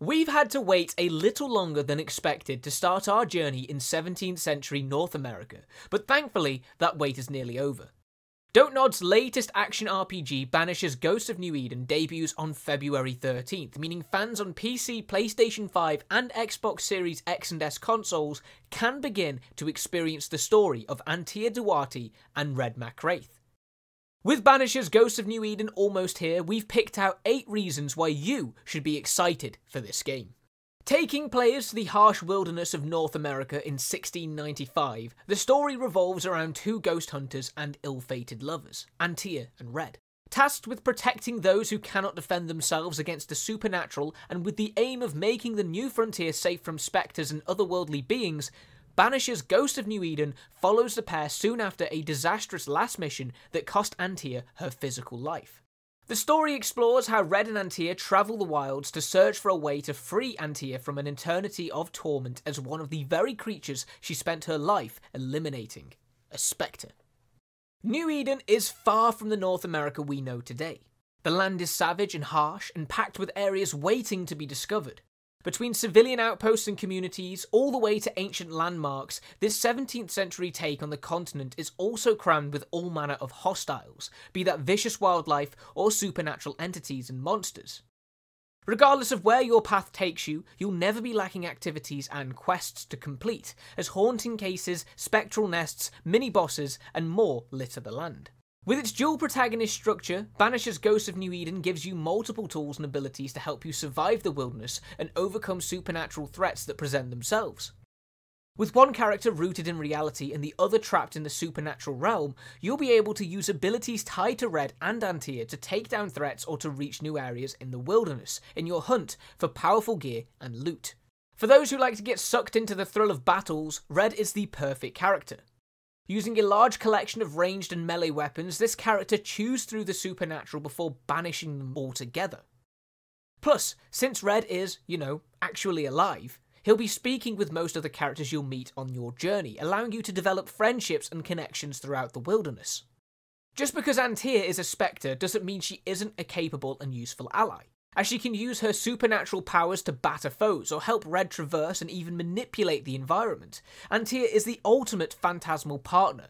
We've had to wait a little longer than expected to start our journey in 17th century North America, but thankfully that wait is nearly over. Dontnod's latest action RPG, Banishers Ghosts of New Eden, debuts on February 13th, meaning fans on PC, PlayStation 5, and Xbox Series X and S consoles can begin to experience the story of Antea Duarte and Red mac Raith. With Banishers Ghost of New Eden almost here, we've picked out 8 reasons why you should be excited for this game. Taking players to the harsh wilderness of North America in 1695, the story revolves around two ghost hunters and ill fated lovers, Antea and Red. Tasked with protecting those who cannot defend themselves against the supernatural and with the aim of making the new frontier safe from spectres and otherworldly beings, Banishers Ghost of New Eden follows the pair soon after a disastrous last mission that cost Antea her physical life. The story explores how Red and Antea travel the wilds to search for a way to free Antea from an eternity of torment as one of the very creatures she spent her life eliminating a spectre. New Eden is far from the North America we know today. The land is savage and harsh and packed with areas waiting to be discovered. Between civilian outposts and communities, all the way to ancient landmarks, this 17th century take on the continent is also crammed with all manner of hostiles, be that vicious wildlife or supernatural entities and monsters. Regardless of where your path takes you, you'll never be lacking activities and quests to complete, as haunting cases, spectral nests, mini bosses, and more litter the land. With its dual protagonist structure, Banishers Ghost of New Eden gives you multiple tools and abilities to help you survive the wilderness and overcome supernatural threats that present themselves. With one character rooted in reality and the other trapped in the supernatural realm, you'll be able to use abilities tied to Red and Antea to take down threats or to reach new areas in the wilderness in your hunt for powerful gear and loot. For those who like to get sucked into the thrill of battles, Red is the perfect character. Using a large collection of ranged and melee weapons, this character chews through the supernatural before banishing them altogether. Plus, since Red is, you know, actually alive, he'll be speaking with most of the characters you'll meet on your journey, allowing you to develop friendships and connections throughout the wilderness. Just because Antea is a spectre doesn't mean she isn't a capable and useful ally as she can use her supernatural powers to batter foes or help Red traverse and even manipulate the environment. Antea is the ultimate phantasmal partner.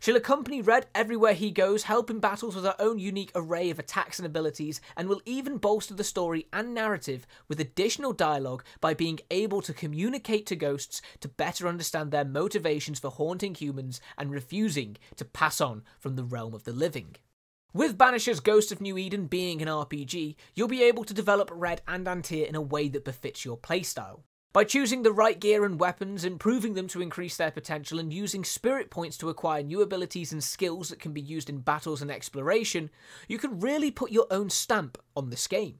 She'll accompany Red everywhere he goes, help in battles with her own unique array of attacks and abilities, and will even bolster the story and narrative with additional dialogue by being able to communicate to ghosts to better understand their motivations for haunting humans and refusing to pass on from the realm of the living. With Banishers Ghost of New Eden being an RPG, you'll be able to develop Red and Antea in a way that befits your playstyle. By choosing the right gear and weapons, improving them to increase their potential, and using spirit points to acquire new abilities and skills that can be used in battles and exploration, you can really put your own stamp on this game.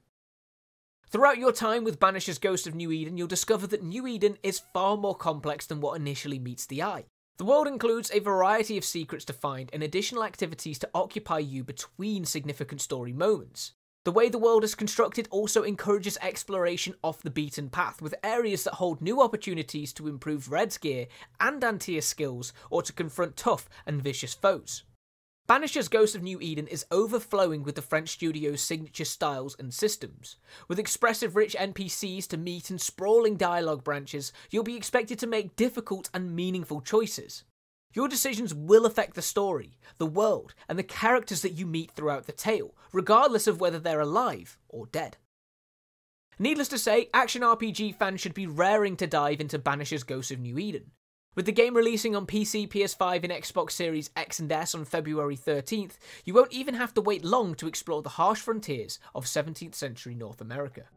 Throughout your time with Banishers Ghost of New Eden, you'll discover that New Eden is far more complex than what initially meets the eye. The world includes a variety of secrets to find and additional activities to occupy you between significant story moments. The way the world is constructed also encourages exploration off the beaten path, with areas that hold new opportunities to improve Red's gear and Antea's skills, or to confront tough and vicious foes. Banishers Ghost of New Eden is overflowing with the French studio's signature styles and systems. With expressive rich NPCs to meet and sprawling dialogue branches, you'll be expected to make difficult and meaningful choices. Your decisions will affect the story, the world, and the characters that you meet throughout the tale, regardless of whether they're alive or dead. Needless to say, action RPG fans should be raring to dive into Banishers Ghost of New Eden. With the game releasing on PC, PS5, and Xbox Series X and S on February 13th, you won't even have to wait long to explore the harsh frontiers of 17th century North America.